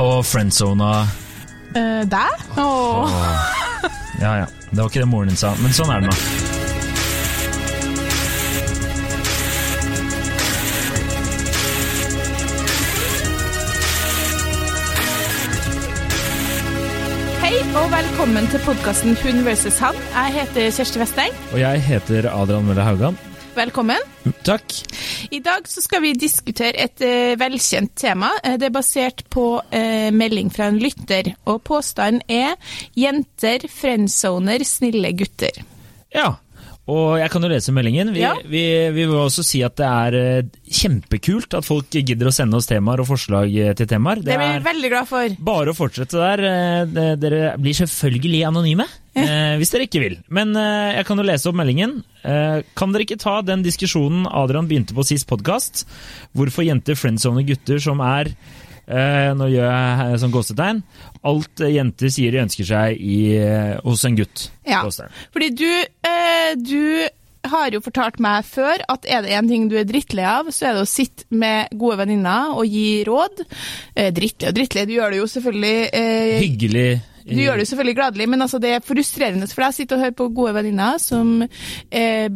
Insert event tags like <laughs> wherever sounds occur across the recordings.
Og friendzona uh, deg? Oh. Ja ja, det var ikke det moren din sa, men sånn er det nå. Og velkommen til podkasten Hun versus han. Jeg heter Kjersti Vesteng. Og jeg heter Adrian Mølle Haugan. Velkommen. Takk. I dag så skal vi diskutere et eh, velkjent tema. Eh, Det er basert på eh, melding fra en lytter, og påstanden er 'jenter friendzoner snille gutter'. Ja, og jeg kan jo lese meldingen. Vi, Ja. vi, vi vil også si at det er eh, kjempekult at folk gidder å sende oss temaer og forslag eh, til temaer. Det blir er vi veldig glad for. bare å fortsette der. Eh, Dere blir selvfølgelig anonyme, eh, hvis dere ikke vil. Men eh, jeg kan jo lese opp meldingen. Eh, Kan dere ikke ta den diskusjonen Adrian begynte på sist podkast? Hvorfor jenter friendzoner gutter som er Nå gjør jeg sånn gåsetegn. Alt eh, jenter sier de ønsker seg i, eh, hos en gutt. Ja. Gåsetegn. Fordi du, eh, du har jo fortalt meg før at er det en ting du er drittlei av, så er det å sitte med gode venninner og gi råd. Eh, drittlei og drittlei, du gjør det jo selvfølgelig eh, Hyggelig. Du gjør det jo selvfølgelig gladelig, men altså det er frustrerende for deg å sitte og høre på gode venninner som eh,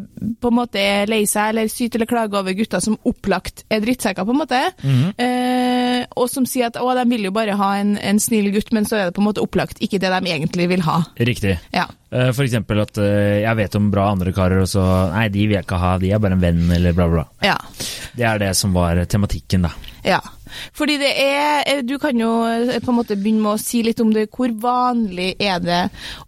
på en måte er lei seg eller syter eller klager over gutter som opplagt er drittsekker, på en måte. eh, og som sier at å, de vil jo bare ha en, en snill gutt, men så er det på en måte opplagt ikke det de egentlig vil ha. Riktig. Ja. F.eks. For eksempel at eh, jeg vet om bra andre karer, og så Nei, de vil jeg ikke ha, de er bare en venn, eller bla. bla. Ja. Det er det som var tematikken, da. Ja, fordi det er eh, Du kan jo eh, på en måte begynne med å si litt om det. Hvor vanlig er det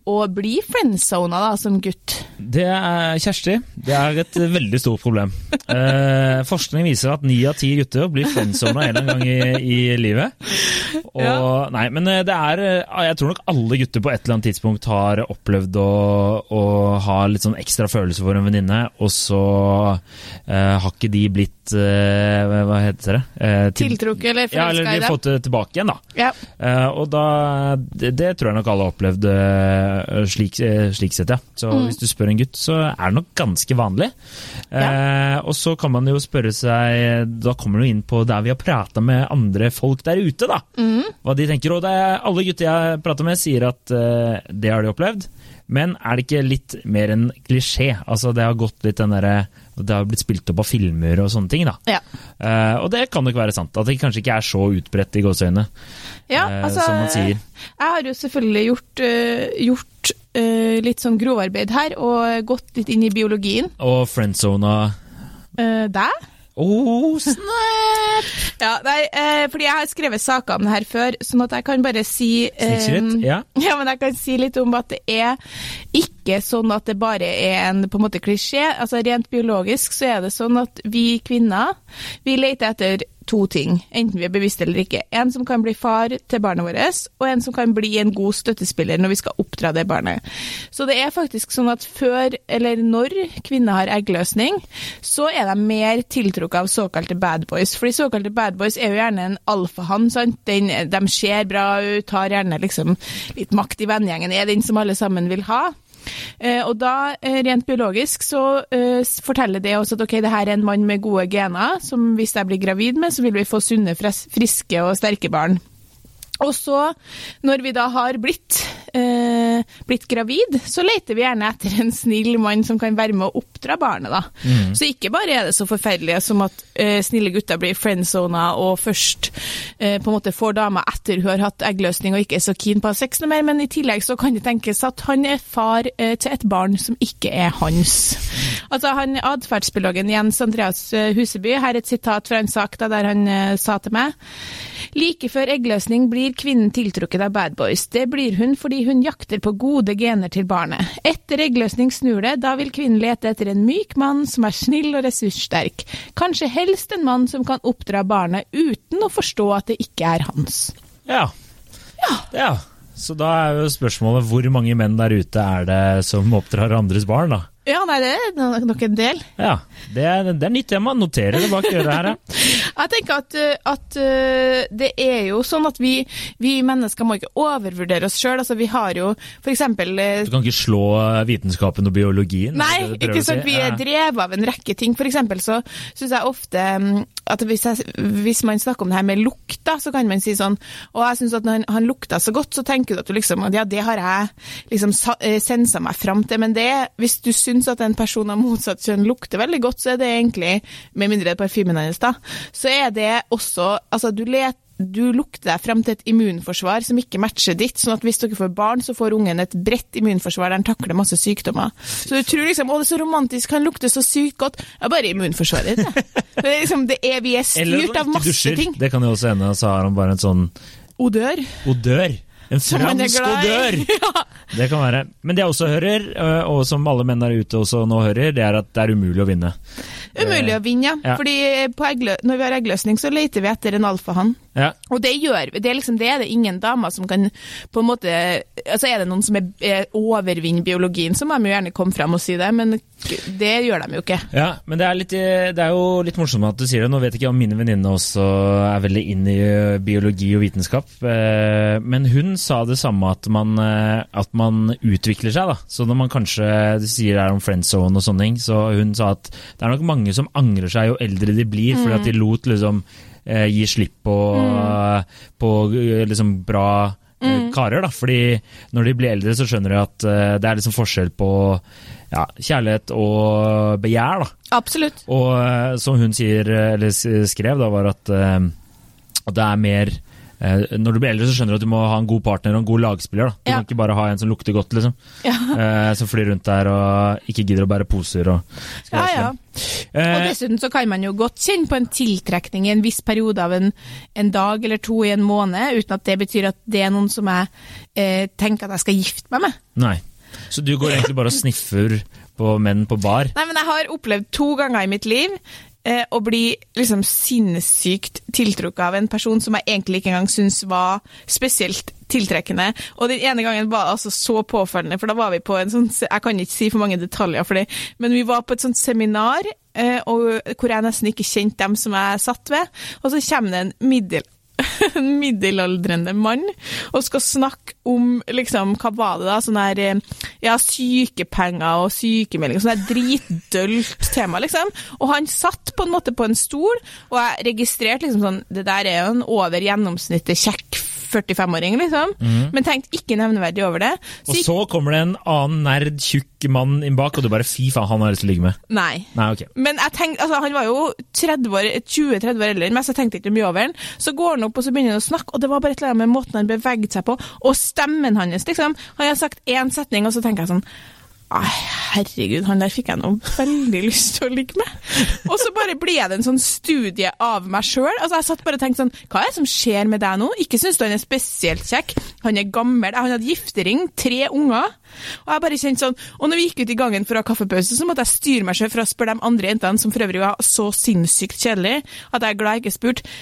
å bli friendzona da, som gutt? Det er Kjersti. Det er et veldig stort problem. Eh, forskning viser at ni av ti gutter blir friendzona en eller annen gang i, i livet. Og, Ja. Nei, men eh, det er Jeg tror nok alle gutter på et eller annet tidspunkt har opplevd å, å ha litt sånn ekstra følelse for en venninne, og så eh, har ikke de blitt eh, Hva heter det? Eh, til- Tiltrukket eller Ja, eller de har fått det tilbake igjen, da. Ja. Uh, og da det, det tror jeg nok alle har opplevd uh, slik, eh, slik sett, ja. Så Mm. hvis du spør en gutt, så er det nok ganske vanlig. Ja. og så kan man jo spørre seg Da kommer du inn på der vi har prata med andre folk der ute, da. Mm. Hva de tenker. Og er, alle gutter jeg prater med, sier at det har de opplevd. Men er det ikke litt mer en klisjé? Altså, det har gått litt den derre Det har blitt spilt opp av filmer og sånne ting, da. Ja. Eh, og det kan nok være sant. At det kanskje ikke er så utbredt i gåseøynene. Ja, Eh, altså, som man sier. Jeg har jo selvfølgelig gjort, uh, gjort litt sånn grovarbeid her, og gått litt inn i biologien. Og friendzona Uh, deg? Oh, snap! <laughs> Ja, nei, eh, fordi jeg har skrevet saker om det her før, sånn at jeg kan bare si eh, ja. <laughs> Ja, men jeg kan si litt om at det er ikke sånn at det bare er en på en måte klisjé. Altså Rent biologisk så er det sånn at vi kvinner vi leter etter to ting, enten vi er bevisste eller ikke. En som kan bli far til barnet vårt, og en som kan bli en god støttespiller når vi skal oppdra det barnet. Så det er faktisk sånn at før, eller når kvinner har eggløsning, så er de mer tiltrukket av såkalte bad boys. Fordi såkalte bad boys er jo gjerne en alfahann, sant. Den, de ser bra ut, har gjerne liksom litt makt i vennegjengen, er den som alle sammen vil ha. Eh, og da, eh, rent biologisk, så eh, forteller det oss at ok, det her er en mann med gode gener, som hvis jeg blir gravid med, så vil vi få sunne, friske og sterke barn. Og så, når vi da har blitt, eh, blitt gravid, så leter vi gjerne etter en snill mann som kan være med å oppdra barnet, da. Så ikke bare er det så forferdelig som at eh, snille gutter blir friendzona og først eh, på en måte får dama etter hun har hatt eggløsning og ikke er så keen på å ha sex noe mer, men i tillegg så kan det tenkes at han er far eh, til et barn som ikke er hans. Altså han atferdsbiologen Jens Andreas eh, Huseby, her er et sitat fra en sak da, der han eh, sa til meg Like før eggløsning blir kvinnen tiltrukket av bad boys. Det blir hun fordi hun jakter på gode gener til barnet. Etter eggløsning snur det, da vil kvinnen lete etter en myk mann som er snill og ressurssterk. Kanskje helst en mann som kan oppdra barnet uten å forstå at det ikke er hans. Ja. ja. Så da er jo spørsmålet hvor mange menn der ute er det som oppdrar andres barn, da? Ja, nei, det er nok en del. Ja, det er, det er nytt tema. Noterer det bak øret her, ja. <laughs> Jeg tenker at, uh, at uh, det er jo sånn at vi, vi mennesker må ikke overvurdere oss sjøl. Altså, vi har jo eksempel uh, Du kan ikke slå vitenskapen og biologien? Nei, det det ikke sant. si? Vi er drevet av en rekke ting. Eksempel så syns jeg ofte mm, at hvis, jeg, hvis man snakker om det her med lukta, så kan man si sånn Og jeg syns at når han, han lukta så godt, så tenker du at du liksom at Ja, det har jeg liksom sa- eh, sensa meg fram til. Men det, hvis du syns at en person av motsatt kjønn lukter veldig godt, så er det egentlig, med mindre det er parfymen hennes, da, så er det også Altså, du let, du lukter deg frem til et immunforsvar som ikke matcher ditt, sånn at hvis dere får barn, så får ungen et bredt immunforsvar der han takler masse sykdommer. Så du tror liksom 'Å, det er så romantisk, han lukter så sykt godt'. Ja, bare immunforsvaret ditt, <laughs> det. Er liksom, det er, vi er styrt av masse dusjer. ting. Det kan jo også hende, så har han bare en sånn Odør. odør. En fransk odør! <laughs> ja. Det kan være. Men det jeg også hører, øh, og som alle menn der ute også nå hører, det er at det er umulig å vinne. Umulig å vinne, ja. Fordi på egglø når vi har eggløsning, så leter vi etter en alfahann. Ja, Og det gjør. Det er liksom det er det ingen damer som kan på en måte Altså er det noen som er, er overvinner biologien, så må de jo gjerne komme frem og si det, men det gjør de jo ikke. Ja, men det er, litt, det er jo litt morsomt at du sier det. Nå vet ikke om mine venninner også er veldig inn i biologi og vitenskap. eh, Men hun sa det samme, at man, eh, at man utvikler seg. da. Så når man kanskje du sier det er om friendzone og sånne ting, så hun sa at det er nok mange som angrer seg jo eldre de blir, fordi at de lot liksom eh, gi slipp på, på eh, liksom bra mm. karer. da, fordi når de blir eldre, så skjønner de at eh, det er liksom forskjell på ja, kjærlighet og begjær. da. Absolutt. Og eh, som hun sier, eh, eller skrev, da, var at, eh, at det er mer eh, Når du blir eldre, så skjønner du at du må ha en god partner og en god lagspiller. da. Du Ja. kan ikke bare ha en som lukter godt, liksom. Ja. <laughs> Eh, som flyr rundt der og ikke gidder å bære poser. og Ja, ja. Eh, Og Eh, dessuten så kan man jo godt kjenne på en tiltrekning i en viss periode av en, en dag eller to i en måned, uten at det betyr at det er noen som jeg eh, tenker at jeg skal gifte meg med. nei. Så du går egentlig bare og sniffer på menn på bar? Nei, men jeg har opplevd to ganger i mitt liv eh, å bli liksom sinnssykt tiltrukket av en person som jeg egentlig ikke engang syns var spesielt tiltrekkende. Og den ene gangen var det altså så påfølgende, for da var vi på en sånn Jeg kan ikke si for mange detaljer, for det, men vi var på et sånt seminar eh, hvor jeg nesten ikke kjente dem som jeg satt ved, og så kommer det en middel en <laughs> middelaldrende mann og skal snakke om liksom, hva var det da, sånn her eh, ja, sykepenger og sykemelding, sånn her dritdølt <laughs> tema, liksom. Og han satt på en måte på en stol, og jeg registrerte liksom sånn, det der er jo en over gjennomsnittet kjekk 45-åring, liksom, men tenkte ikke nevneverdig over det. Og gikk- så kommer det en annen nerd, tjukk mann inn bak, og du bare fy faen, han har jeg lyst til å ligge med. Nei. Nei, okay. Men jeg tenkte, altså, han var jo 30 år, 20-30 år eldre enn meg, så jeg tenkte ikke mye over han. Så går han opp og så begynner han å snakke, og det var bare et eller annet med måten han beveget seg på, og stemmen hans, liksom. Han har sagt én setning, og så tenker jeg sånn Ai, herregud, han der fikk jeg nå veldig lyst til å ligge med. Og så bare ble det en sånn studie av meg sjøl. Altså, jeg satt bare og tenkte sånn Hva er det som skjer med deg nå? Ikke syns du han er spesielt kjekk. Han er gammel. Han hadde giftering, tre unger. Og jeg bare kjente sånn Og når vi gikk ut i gangen for å ha kaffepause, så måtte jeg styre meg selv for å spørre de andre jentene, som for øvrig var så sinnssykt kjedelige, at jeg er glad jeg ikke spurte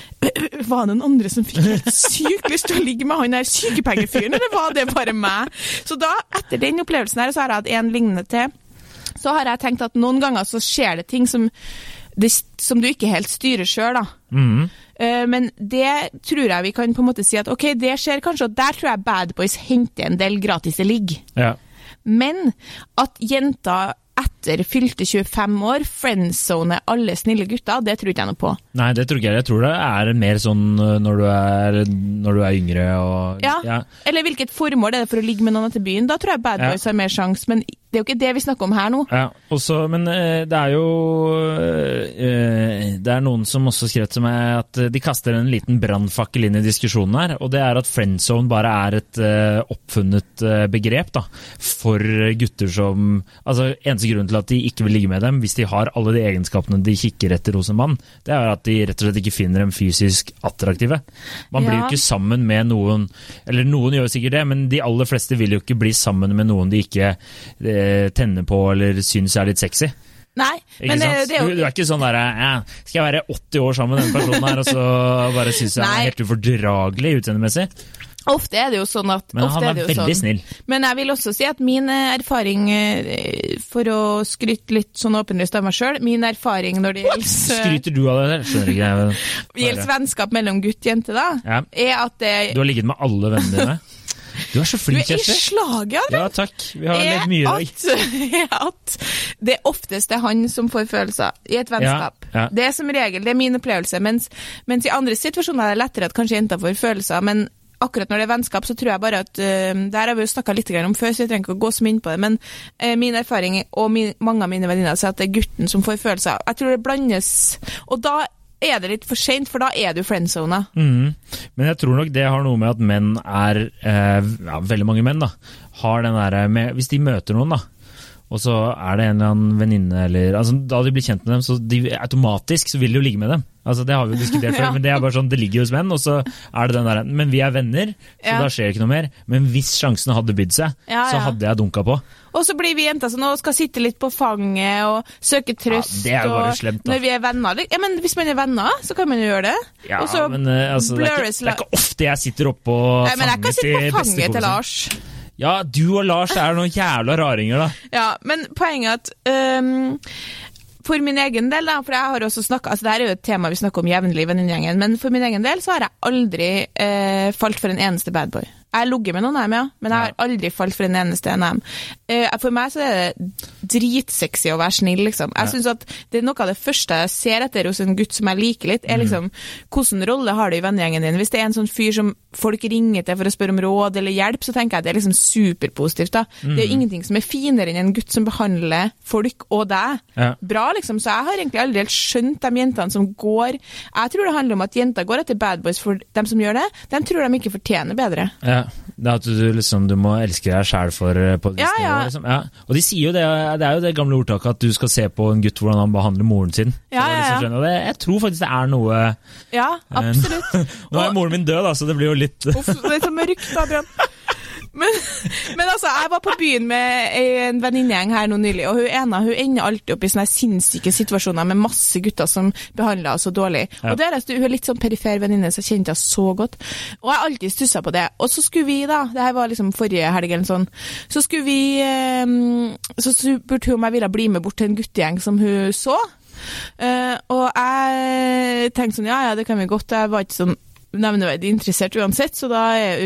Var det noen andre som fikk helt sykt lyst til å ligge med han der sykepengefyren, eller var det bare meg? Så da, etter den opplevelsen her, så har jeg hatt en lignende til. Så har jeg tenkt at noen ganger så skjer det ting som, det, som du ikke helt styrer sjøl, da. Eh, Men det tror jeg vi kan på en måte si at ok, det skjer kanskje, og der tror jeg Bad Boys henter en del gratis ligg. Ja. Men at jenter etter fylte 25 år friendzone alle snille gutter, det tror ikke jeg noe på. Nei, det tror ikke jeg. Jeg tror det er mer sånn øh, når du er, når du er yngre og Ja. Eller hvilket formål er det for å ligge med noen etter byen? Da tror jeg Bad Ja. Boys har mer sjanse, men det er jo ikke det vi snakker om her nå. Ja, også, men eh, det er jo eh, Det er noen som også skrev til meg at eh, de kaster en liten brannfakkel inn i diskusjonen her, og det er at friendzone bare er et eh, oppfunnet eh, begrep da, for gutter som Altså, Eneste grunnen til at de ikke vil ligge med dem, hvis de har alle de egenskapene de kikker etter hos en mann, det er at de rett og slett ikke finner dem fysisk attraktive. Man blir jo ikke sammen med noen Eller noen gjør sikkert det, men de aller fleste vil jo ikke bli sammen med noen de ikke eh, tenner på eller syns er litt sexy. Nei, Ikke men det, det er du, jo du er ikke sånn der ja, Skal jeg være 80 år sammen med denne personen her, og så bare synes jeg han Nei. er helt ufordragelig utseendemessig? Ofte er det jo sånn at Men han er er veldig sånn. snill. Men jeg vil også si at min eh, erfaring, eh, for å skryte litt sånn åpenlyst av meg sjøl, min erfaring når det gjelder, Skryter du av det? Skjønner ikke jeg. gjelder vennskap mellom gutt og jente, da, Ja. er at det Du har ligget med alle vennene dine? Du er så Du er i Kjersti. slaget, Adrian! Ja, takk. Vi har levd mye i dag. at, <laughs> er at det oftest er han som får følelser i et vennskap. Ja, ja. Det er som regel, det er min opplevelse. Mens, mens i andre situasjoner er det lettere at kanskje jenter får følelser. men Akkurat når det er vennskap, så tror jeg bare at uh, her har vi jo snakka litt om før, så jeg trenger ikke å gå så mye inn på det. Men uh, min erfaring og min, mange av mine venninner sier at det er gutten som får følelser. Jeg tror det blandes Og da er det litt for seint, for da er du friendzona. Mm. Men jeg tror nok det har noe med at menn er eh, ja, Veldig mange menn da har den derre med Hvis de møter noen, da, og så er det en eller annen venninne eller altså, Da de blir kjent med dem, så de, automatisk så vil de jo ligge med dem. Altså, det har vi jo diskutert før, <laughs> Ja. men det er bare sånn, det ligger hos menn. Og så er det den der, Men vi er venner, så Ja. da skjer det ikke noe mer. Men hvis sjansene hadde bydd seg, Ja, så hadde jeg dunka på. Og så blir vi jenter som nå skal sitte litt på fanget og søke trøst. det er jo bare og slemt, da. Når vi er venner. Ja, men hvis man er venner, så kan man jo gjøre det. Ja, og men eh, altså, det, er ikke, det er ikke ofte jeg sitter oppå Nei, men jeg kan sitte på fanget til Lars. Ja, du og Lars er noen jævla raringer, da. <laughs> Ja, men poenget er at um, for min egen del, da, for jeg har også snakket, altså Dette er jo et tema vi snakker om jevnlig i venninnegjengen, men for min egen del så har jeg aldri uh, falt for en eneste badboy. Jeg har ligget med noen NM, ja, men jeg har aldri falt for en eneste dem. Eh, for meg så er det dritsexy å være snill, liksom. Jeg synes at det er noe av det første jeg ser etter hos en gutt som jeg liker litt, er liksom hvilken rolle har du i vennegjengen din? Hvis det er en sånn fyr som folk ringer til for å spørre om råd eller hjelp, så tenker jeg at det er liksom superpositivt. da. Det er jo ingenting som er finere enn en gutt som behandler folk og deg bra, liksom. Så jeg har egentlig aldri helt skjønt de jentene som går Jeg tror det handler om at jenter går etter bad boys for dem som gjør det. De tror de ikke fortjener bedre. Ja, det er at du, liksom, du må elske deg sjæl for eh, på et visst Ja, ja. Liksom. Ja. Og de sier jo det, det er jo det gamle ordtaket at du skal se på en gutt hvordan han behandler moren sin. Ja, det ja, liksom ja. og det, jeg tror faktisk det er noe Ja, absolutt. <laughs> Nå er moren min død, da, så det blir jo litt Uff, det er så mørkt, Adrian. Men, <laughs> men altså, jeg var på byen med en venninnegjeng her nå nylig, og hun ene hun ender alltid opp i sånne sinnssyke situasjoner med masse gutter som behandler henne så dårlig. Ja. Og det er, Hun er litt sånn perifer venninne, så jeg kjente henne så godt. Og jeg har alltid stussa på det. Og så skulle vi, da, det her var liksom forrige helg eller sånn, så skulle vi eh, Så spurte hun om jeg ville bli med bort til en guttegjeng som hun så. Eh, og jeg tenkte sånn, ja ja, det kan vi godt. Jeg var ikke sånn nevneverdig interessert uansett, så da er,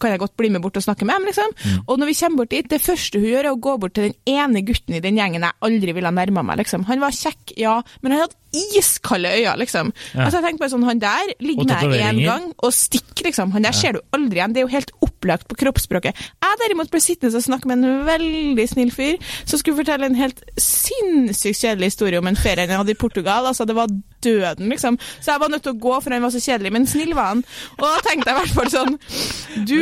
kan jeg godt bli med bort og snakke med dem, liksom. Mm. Og når vi kommer bort dit, det første hun gjør, er å gå bort til den ene gutten i den gjengen jeg aldri ville ha nærma meg, liksom. Han var kjekk, ja, men han hadde iskalde øyne, liksom. Ja. Altså, jeg tenkte bare sånn, han der ligger nær én gang og stikker, liksom. Han der ser du aldri igjen. Det er jo helt opplagt på kroppsspråket. Jeg derimot ble sittende og snakke med en veldig snill fyr som skulle fortelle en helt sinnssykt kjedelig historie om en ferie han hadde i Portugal. Altså, det var døden, liksom. Så jeg var nødt til å gå, for han var så kjedelig. Men snill var han. Og da tenkte jeg i hvert fall sånn Du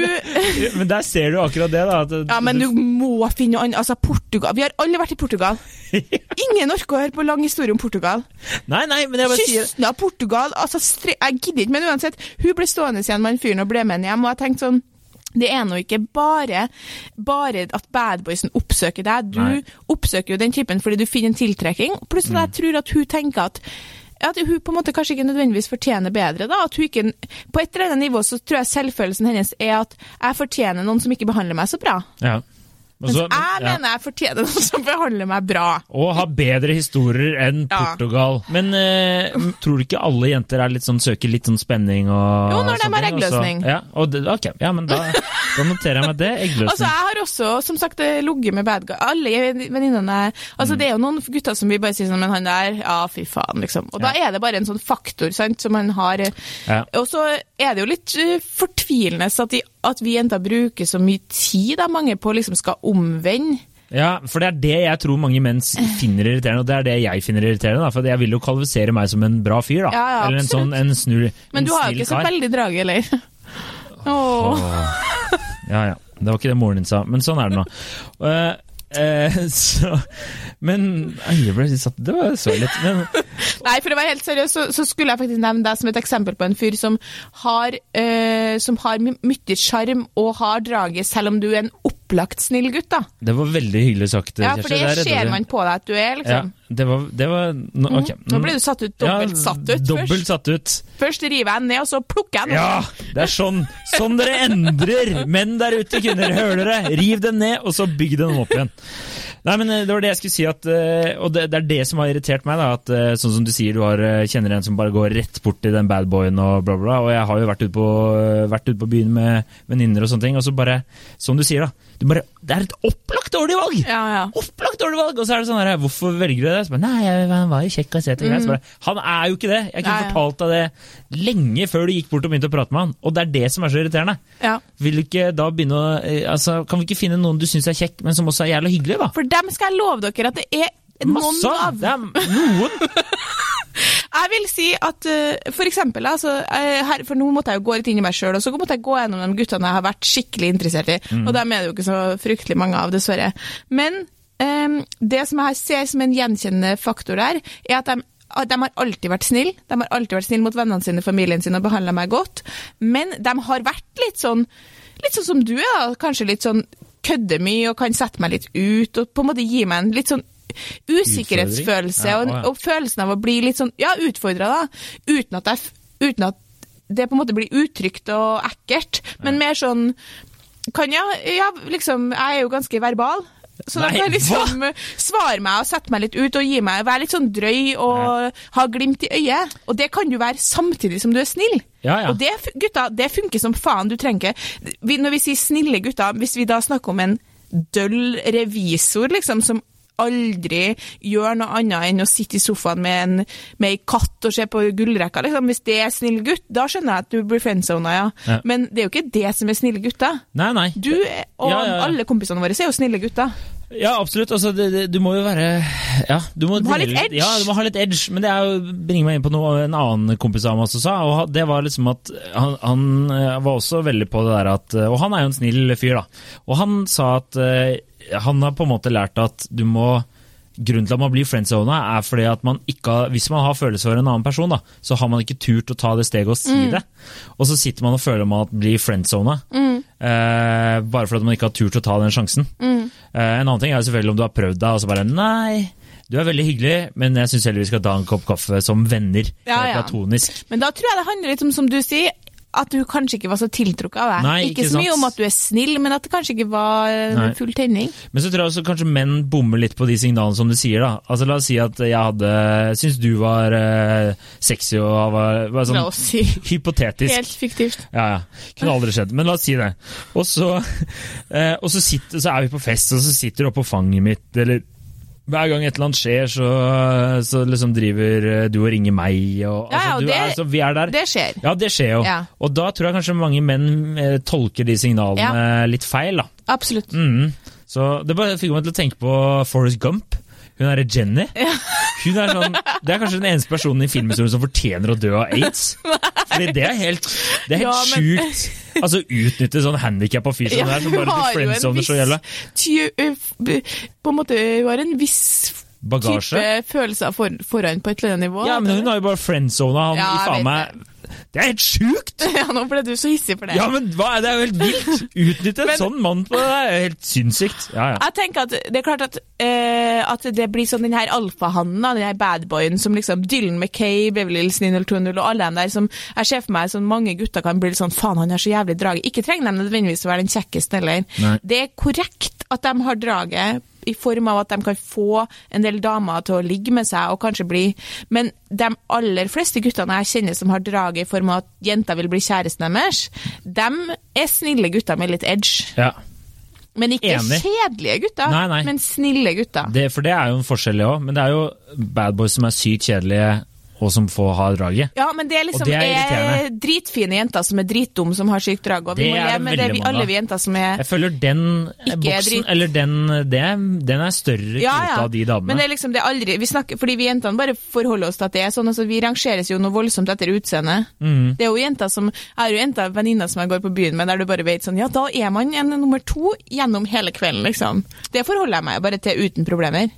Men der ser du akkurat det, da. At, Ja, men du må finne noe annet. Altså, Portugal Vi har alle vært i Portugal. <laughs> Ingen orker å høre på lang historie om Portugal. Nei, nei, men jeg bare sier Kysten av Portugal altså, stre Jeg gidder ikke, men uansett. Hun ble stående igjen med han fyren og ble med han hjem, og jeg tenkte sånn det er nå ikke bare, bare at badboysen oppsøker deg. Du Nei. oppsøker jo den typen fordi du finner en tiltrekking. Pluss at jeg tror at hun tenker at at hun på en måte kanskje ikke nødvendigvis fortjener bedre. da, at hun ikke, På et eller annet nivå så tror jeg selvfølelsen hennes er at jeg fortjener noen som ikke behandler meg så bra. ja. Og Mens så- jeg ja. mener jeg fortjener noen som behandler meg bra. Og ha bedre historier enn Ja. Portugal. Men eh, tror du ikke alle jenter er litt sånn, søker litt sånn spenning og Jo, når de har eggløsning. Ja, det, ok, ja, men da, da noterer jeg meg det. Eggløsning. Altså, jeg har også, som sagt, eh, ligget med bad guy. Alle venninnene Altså, Mm. det er jo noen gutter som vi bare sier sånn, men han der, ja, fy faen, liksom. Og da er det bare en sånn faktor, sant, som han har. eh. Ja. Og så er det jo litt eh, fortvilende at, de, at vi jenter bruker så mye tid, da, mange, på å liksom skal omvende. Ja, for det er det jeg tror mange menn finner irriterende, og det er det jeg finner irriterende. Da, for jeg vil jo kvalifisere meg som en bra fyr, da. Ja, ja, Eller en sånn en snur, Men en du har jo ikke så veldig drag, eller? Åh. Oh. Ja, ja. Det var ikke det moren din sa, men sånn er det nå. <laughs> Eh, eh, <laughs> så, men jeg ble litt satt Det var så litt. Men Nei, for å være helt seriøs, så, så skulle jeg faktisk nevne deg som et eksempel på en fyr som har, eh, har mye sjarm og har draget, selv om du er en opp opplagt snill gutt, da. Det var veldig hyggelig sagt, Ja, for det ser man på deg at du er, liksom. Ja, det var, det var nå, ok. Mm. Nå ble du satt ut, dobbelt satt ut Dobbelt først. satt ut. Først river jeg den ned, og så plukker jeg den Ja, det er sånn, sånn dere endrer! Menn der ute, kvinner, hører dere? Riv den ned, og så bygg den opp igjen. Nei, men eh, det var det jeg skulle si, at, eh, og det, det er det som har irritert meg. da, at eh, Sånn som du sier, du har, kjenner en som bare går rett bort til den badboyen og bla, bla, bla. Og jeg har jo vært ute på, vært ute på byen med venninner og sånne ting, og så bare, som du sier, da. Bare, det er et opplagt dårlig valg! Ja, ja. Opplagt dårlig valg! Og så er det sånn her, hvorfor velger du det? Så bare, Nei, jeg- han var jo kjekk og søt. bare, Han er jo ikke det! Jeg kunne Nei, fortalt deg det lenge før du gikk bort og begynte å prate med han. Og det er det som er så irriterende. ja. Vil du ikke da begynne å eh, altså, Kan vi ikke finne noen du syns er kjekk, men som også er jævlig hyggelig, da? For dem skal jeg love dere at det er noen Masse av! av. Det er noen! <laughs> Jeg vil si at eh, for eksempel, altså, her, for nå måtte jeg jo gå litt inn i meg sjøl, og så måtte jeg gå gjennom de guttene jeg har vært skikkelig interessert i. Og dem er det jo ikke så fryktelig mange av, dessverre. Men um, det som jeg ser som en gjenkjennende faktor der, er at de de har alltid vært snille. De har alltid vært snille mot vennene sine, familien sin og behandla meg godt. Men de har vært litt sånn litt sånn som du er, da. Kanskje litt sånn kødder mye og kan sette meg litt ut, og på en måte gi meg en litt sånn usikkerhetsfølelse Ja, og, ja. og følelsen av å bli litt sånn, ja, utfordra, da. Uten at, jeg, uten at det på en måte blir utrygt og ekkelt, men mer sånn kan jeg, ja, liksom, jeg er jo ganske verbal. Så da kan jeg liksom svare meg og sette meg litt ut og gi meg, være litt sånn drøy og ha glimt i øyet. Og det kan du være samtidig som du er snill. Ja, ja. Og det, gutta, det funker som faen. Du trenger ikke Når vi sier snille gutter, hvis vi da snakker om en døll revisor, liksom, som aldri gjør noe annet enn å sitte i sofaen med en med ei katt og se på gullrekka, liksom. Hvis det er snill gutt, da skjønner jeg at du blir friendzona, ja. Ja. Men det er jo ikke det som er snille gutter. Nei, nei. Du og ja, ja. alle kompisene våre er jo snille gutter. Ja, absolutt. Altså, det, det, du må jo være Ja, du må, Du må ha litt edge. Ja, du må ha litt edge. Men det er jo, bringer meg inn på noe en annen kompis av meg også sa, og det var liksom at han, han eh, var også veldig på det der at Og han er jo en snill fyr, da. Og han sa at eh, han har på en måte lært at du må Grunnen til at man blir friendzona, er fordi at man ikke har, hvis man har følelser for en annen person, da, så har man ikke turt å ta det steget og si det. Og så sitter man og føler man at blir friendzona, eh, bare fordi man ikke har turt å ta den sjansen. Eh, en annen ting er selvfølgelig om du har prøvd deg, og så bare nei. Du er veldig hyggelig, men jeg syns heller vi skal ta en kopp kaffe som venner. Ja, ja. Platonisk. Men da tror jeg det handler litt om, som du sier, at du kanskje ikke var så tiltrukket av deg. Nei, ikke, ikke så mye om at du er snill, men at det kanskje ikke var eh, Nei. full tenning. Men så tror jeg også kanskje menn bommer litt på de signalene som du sier. da. Altså La oss si at jeg hadde syntes du var uh, sexy og var, var sånn si. <laughs> hypotetisk. Helt fiktivt. Ja, ja. Kunne aldri skjedd, men la oss si det. Og så, uh, <laughs> og så, sitter, så er vi på fest, og så sitter du oppå fanget mitt, eller hver gang et eller annet skjer, så, så liksom driver eh, du og ringer meg, og Ja, ja, altså, det- er, så vi er der. Det skjer. Ja, det skjer jo. Ja. Og da tror jeg kanskje mange menn eh, tolker de signalene litt feil, da. Absolutt. Mm. Så det bare fikk meg til å tenke på Forrest Gump. Hun derre Jenny. Hun er sånn, det er kanskje den eneste personen i filmhistorien som fortjener å dø av aids. Fordi det er helt, det er helt Ja, men- sjukt. Altså Utnytte sånn handikappa fyr som det er, som bare blir friendzoner så jævla. På en måte hun har en viss Bagasje. type følelser for, foran på et eller annet nivå. Ja, men hun har jo bare friendzona han Ja, i faen meg Det er helt sjukt! <laughs> Ja, nå ble du så hissig for det. Ja, men hva, det er jo helt vilt! Utnytte en sånn mann på det, det er helt sinnssykt. Ja, ja. Jeg tenker at det er klart at, uh, at det blir sånn den her alfahannen, den her badboyen som liksom Dylan McKay, Beverly Hills 90210 og alle de der som jeg ser for meg sånn mange gutter kan bli litt sånn faen, han har så jævlig drag. Ikke trenger de nødvendigvis å være den kjekkeste heller. Det er korrekt at de har draget i form av at de kan få en del damer til å ligge med seg og kanskje bli Men de aller fleste guttene jeg kjenner som har draget i form av at jenter vil bli kjæresten deres, de er snille gutter med litt edge. ja. Men ikke Enig. kjedelige gutter, Nei, nei. men snille gutter. Det, for det er jo en forskjell, det òg. Men det er jo bad boys som er sykt kjedelige, og som får ha draget. Ja, men det er liksom Og det er er dritfine jenter som er dritdumme, som har sykt drag. Og vi Det må leve med det, vi, alle vi jenter som er Jeg føler den boksen, drit. eller den, det, den er større ja, ja. av de damene. Men det er liksom det er aldri vi snakker, Fordi vi jentene bare forholder oss til at det er sånn. altså Vi rangeres jo noe voldsomt etter utseende. Mm. Det er jo jenter som Jeg har jo jenter venninner som jeg går på byen med, der du bare vet sånn Ja, da er man en nummer to gjennom hele kvelden, liksom. Det forholder jeg meg bare til uten problemer.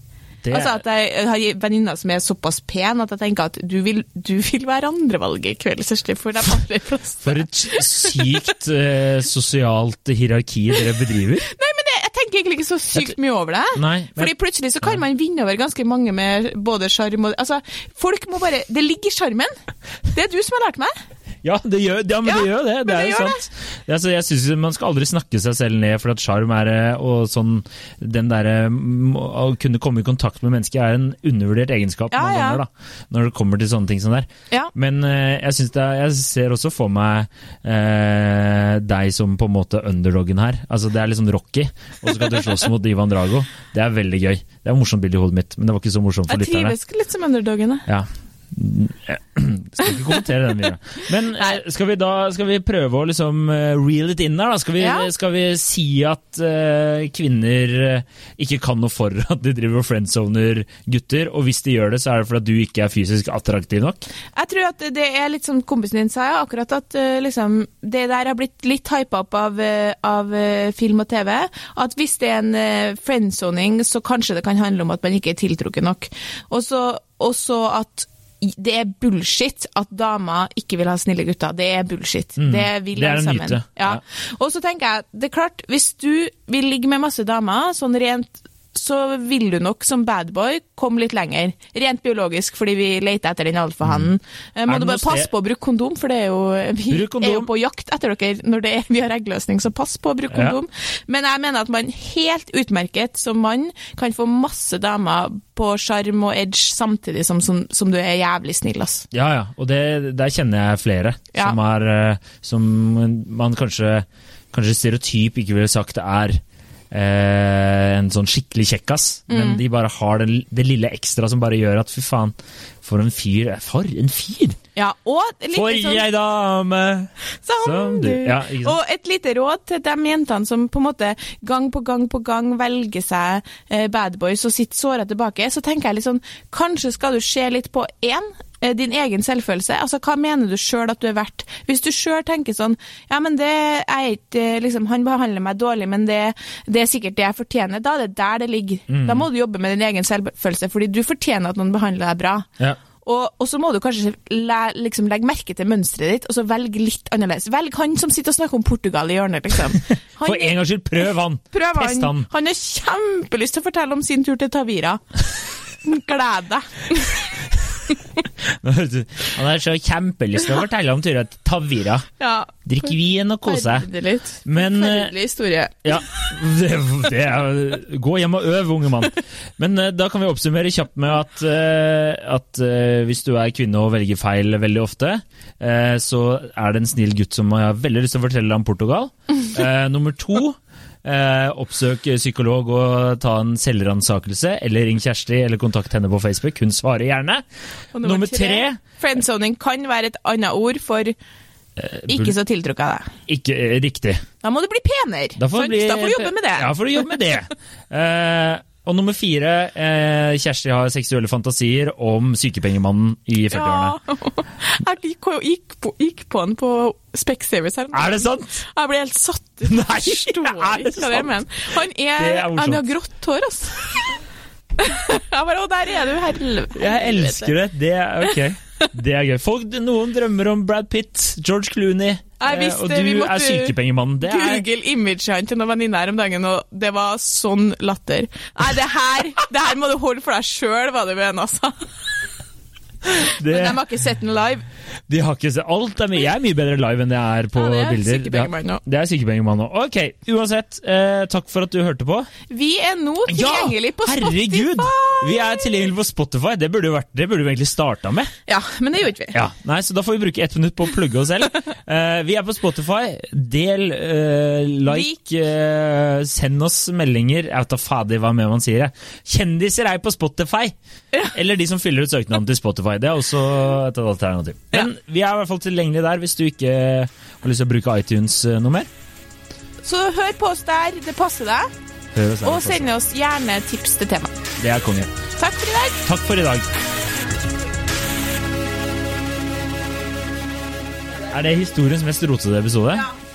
Det- Altså at jeg har venninner som er såpass pene at jeg tenker at du vil, du vil være andrevalget i kveld, Kjersti, for de aller fleste. <laughs> For et sykt eh, sosialt hierarki dere bedriver. <laughs> Nei, men det, jeg jeg tenker egentlig ikke så sykt mye over det. Nei, men- Fordi plutselig så kan man vinne over ganske mange med både sjarm og Altså, folk må bare Det ligger i sjarmen. Det er du som har lært meg. Ja, det gjør, ja, men Ja, det gjør det. Det er jo sant. Det, altså, jeg synes Man skal aldri snakke seg selv ned for at sjarm er eh, og sånn Den derre mm, Å kunne komme i kontakt med mennesker er en undervurdert egenskap Ja, ganger, da. Når det kommer til sånne ting som det er. Men eh, jeg, synes det jeg ser også for meg eh, deg som på en måte underdoggen her. Altså Det er liksom Rocky, og så skal du slåss mot Ivan Drago. Det er veldig gøy. Det er et morsomt bilde i hodet mitt, men det var ikke så morsomt for Jeg trives litt som underdogen. Ja. Jeg skal ikke kommentere den videre. Men eh, skal vi da skal vi prøve å liksom eh, reel it in der, da? Skal vi, Ja. skal vi si at uh, kvinner ikke kan noe for at de driver og friendzoner gutter? Og hvis de gjør det, så er det fordi du ikke er fysisk attraktiv nok? Jeg tror at det er litt som kompisen din sa, ja, akkurat at uh, liksom, det der har blitt litt hypa opp av, av eh, film og TV. At hvis det er en uh, friendzoning, så kanskje det kan handle om at man ikke er tiltrukket nok. Og så at det er bullshit at damer ikke vil ha snille gutter. Det er bullshit. Mm. Det vil alle sammen. myte. Ja. Ja. Og så tenker jeg, det er klart, hvis du vil ligge med masse damer, sånn rent så vil du nok som badboy komme litt lenger. Rent biologisk, fordi vi leter etter den alfahannen. Mm. Må Er du bare passe på å bruke kondom, for det er jo, vi er jo på jakt etter dere når det er, vi har eggløsning, så pass på å bruke Ja. kondom. Men jeg mener at man helt utmerket som mann kan få masse damer på sjarm og edge samtidig som, som, som du er jævlig snill, ass. Ja, ja. Og det, der kjenner jeg flere Ja. som har eh, Som man kanskje, kanskje stereotyp ikke ville sagt er eh, en sånn skikkelig kjekkas, Mm. men de bare har det, det lille ekstra som bare gjør at fy faen, for en fyr For en fyr! Ja, og For sånn- ei dame! Som Som du. Ja, og et lite råd til de jentene som på en måte gang på gang på gang velger seg eh, bad boys og sitter såra tilbake, så tenker jeg litt sånn Kanskje skal du se litt på én, din egen selvfølelse. Altså, Hva mener du sjøl at du er verdt? Hvis du sjøl tenker sånn Ja, men det er ikke eh, liksom, Han behandler meg dårlig, men det, det er sikkert det jeg fortjener. Da er det der det ligger. Mm. Da må du jobbe med din egen selvfølelse, fordi du fortjener at noen behandler deg bra. Ja. Og, og så må du kanskje le, liksom legge merke til mønsteret ditt, og så velge litt annerledes. Velg han som sitter og snakker om Portugal i hjørnet, liksom. <laughs> Han, For en gangs skyld, prøv han! prøv Test han. han! Han har kjempelyst til å fortelle om sin tur til Tavira. <laughs> Gled deg. Han har så kjempelyst til å fortelle om turen til Tavira. Ja. Drikk vin og kos deg. Forferdelig. Men, eh, historie. Ja, <laughs> det, det er, Gå hjem og øv, unge mann. Men eh, da kan vi oppsummere kjapt med at, eh, at hvis du er kvinne og velger feil veldig ofte, så er det en snill gutt som har veldig lyst til å fortelle deg om Portugal. <laughs> Nummer to Eh, oppsøk psykolog og ta en selvransakelse, eller ring Kjersti eller kontakt henne på Facebook. Hun svarer gjerne. Og Nummer tre Friendzoning kan være et annet ord for ikke så tiltrukket av deg. Ikke eh, riktig. Da må du bli penere. Da får, bli, da får du jobbe med det. Ja, får du jobbe med det. <laughs> Eh, og nummer fire, eh, Kjersti har seksuelle fantasier om sykepengemannen i 40-årene. Ja. Jeg <laughs> gikk, på, gikk på han på Specsavers her. Er det sant? Jeg ble helt satt ut. <laughs> Nei, er det sant? Han er, er han har grått hår, altså. <laughs> Jeg bare, å, der er du, helvete. Jeg elsker det. Det er ok. Det er gøy. Folk, noen drømmer om Brad Pitt, George Clooney, visste og vi du måtte er sykepengemannen. Det er, Google imagene til noen venninner her om dagen, og det var sånn latter. Nei, det her, det her må du holde for deg sjøl, var det mener, sa. <laughs> det, Men de har ikke sett den live. de har ikke sett alt. Er jeg er mye bedre live enn jeg er på Ja, det er bilder. også. Det er sykepengemann òg. Ok, uansett. Eh, takk for at du hørte på. Vi er nå tilgjengelig på Spotify! herregud! Vi er tilgjengelig på Spotify. Det burde, vært, det burde vi egentlig starta med. Ja, men det gjorde ikke vi. Ja, nei, Så da får vi bruke ett minutt på å plugge oss selv. <laughs> Eh, vi er på Spotify. Del, eh, like, eh, send oss meldinger. Jeg vet da fader hva mer man sier. Kjendiser er på Spotify! Eller de som fyller ut søknaden til Spotify. Det er også et alternativ. Men vi er i hvert fall tilgjengelige der hvis du ikke har lyst til å bruke iTunes eh, noe mer. Så hør på oss der, det passer deg. Oss der, Og send oss gjerne tips til tema. Det er konge. Takk for i dag. Takk for i dag. Er det historiens mest rotete episode? Ja.